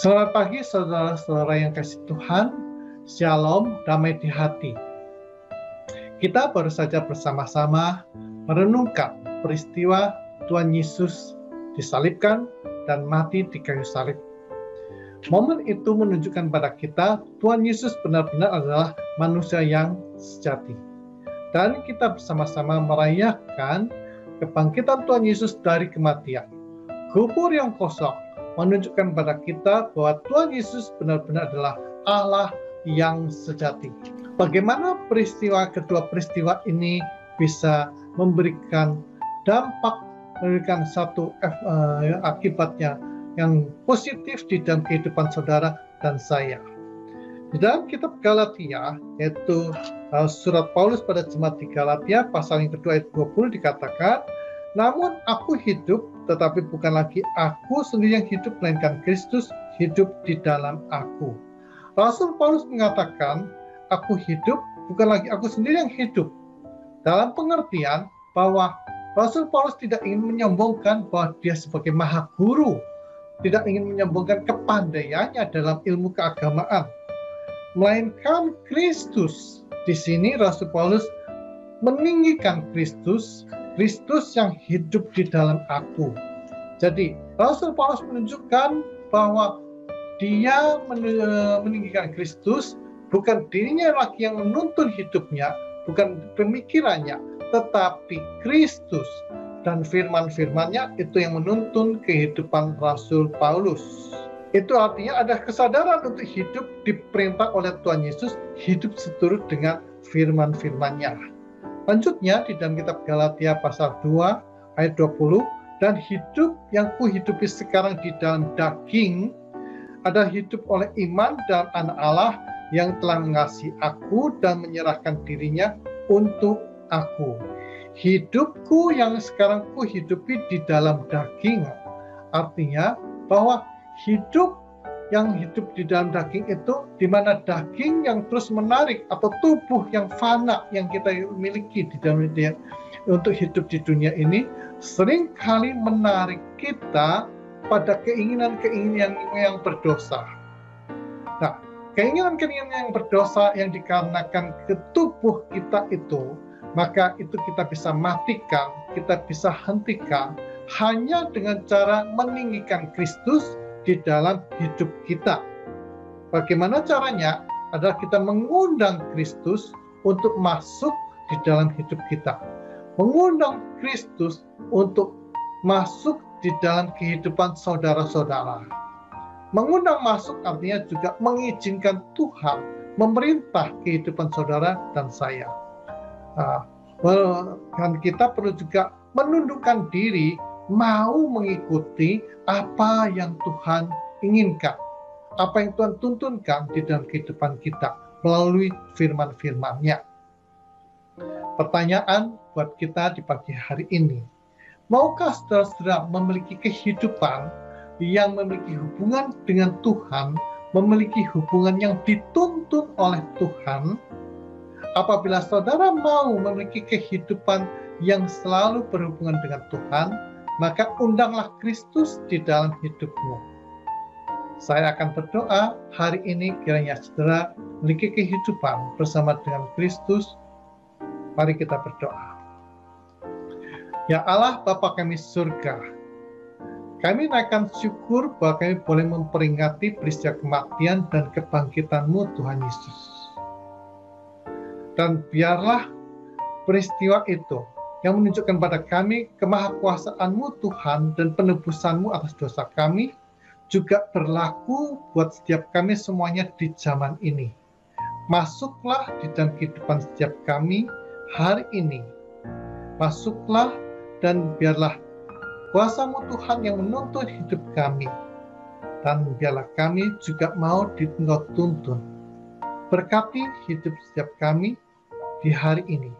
Selamat pagi saudara-saudara yang kasih Tuhan. Shalom, damai di hati. Kita baru saja bersama-sama merenungkan peristiwa Tuhan Yesus disalibkan dan mati di kayu salib. Momen itu menunjukkan pada kita Tuhan Yesus benar-benar adalah manusia yang sejati. Dan kita bersama-sama merayakan kebangkitan Tuhan Yesus dari kematian. Kubur yang kosong menunjukkan pada kita bahwa Tuhan Yesus benar-benar adalah Allah yang sejati. Bagaimana peristiwa kedua peristiwa ini bisa memberikan dampak, memberikan satu uh, akibatnya yang positif di dalam kehidupan saudara dan saya. Di dalam kitab Galatia, yaitu uh, surat Paulus pada jemaat di Galatia, pasal yang kedua ayat 20 dikatakan, namun aku hidup, tetapi bukan lagi aku sendiri yang hidup, melainkan Kristus hidup di dalam aku. Rasul Paulus mengatakan, aku hidup, bukan lagi aku sendiri yang hidup. Dalam pengertian bahwa Rasul Paulus tidak ingin menyombongkan bahwa dia sebagai maha guru, tidak ingin menyombongkan kepandaiannya dalam ilmu keagamaan, melainkan Kristus. Di sini Rasul Paulus meninggikan Kristus Kristus yang hidup di dalam aku. Jadi, Rasul Paulus menunjukkan bahwa dia meninggikan Kristus, bukan dirinya lagi yang menuntun hidupnya, bukan pemikirannya, tetapi Kristus dan firman-firmannya itu yang menuntun kehidupan Rasul Paulus. Itu artinya ada kesadaran untuk hidup diperintah oleh Tuhan Yesus, hidup seturut dengan firman-firmannya. Lanjutnya di dalam kitab Galatia pasal 2 ayat 20 dan hidup yang kuhidupi sekarang di dalam daging adalah hidup oleh iman dan anak Allah yang telah mengasihi aku dan menyerahkan dirinya untuk aku. Hidupku yang sekarang kuhidupi di dalam daging artinya bahwa hidup yang hidup di dalam daging itu di mana daging yang terus menarik atau tubuh yang fana yang kita miliki di dalam dia untuk hidup di dunia ini sering kali menarik kita pada keinginan-keinginan yang berdosa. Nah, keinginan-keinginan yang berdosa yang dikarenakan ke tubuh kita itu, maka itu kita bisa matikan, kita bisa hentikan hanya dengan cara meninggikan Kristus di dalam hidup kita. Bagaimana caranya? Adalah kita mengundang Kristus untuk masuk di dalam hidup kita. Mengundang Kristus untuk masuk di dalam kehidupan saudara-saudara. Mengundang masuk artinya juga mengizinkan Tuhan memerintah kehidupan saudara dan saya. Nah, dan kita perlu juga menundukkan diri mau mengikuti apa yang Tuhan inginkan, apa yang Tuhan tuntunkan di dalam kehidupan kita melalui firman-firman-Nya. Pertanyaan buat kita di pagi hari ini, maukah saudara-saudara memiliki kehidupan yang memiliki hubungan dengan Tuhan, memiliki hubungan yang dituntun oleh Tuhan? Apabila saudara mau memiliki kehidupan yang selalu berhubungan dengan Tuhan, maka undanglah Kristus di dalam hidupmu. Saya akan berdoa hari ini kiranya saudara memiliki kehidupan bersama dengan Kristus. Mari kita berdoa. Ya Allah Bapa kami surga, kami naikkan syukur bahwa kami boleh memperingati peristiwa kematian dan kebangkitanmu Tuhan Yesus. Dan biarlah peristiwa itu yang menunjukkan pada kami kemahakuasaanmu Tuhan dan penebusanmu atas dosa kami juga berlaku buat setiap kami semuanya di zaman ini. Masuklah di dalam kehidupan setiap kami hari ini. Masuklah dan biarlah kuasamu Tuhan yang menuntun hidup kami. Dan biarlah kami juga mau dituntun. Berkati hidup setiap kami di hari ini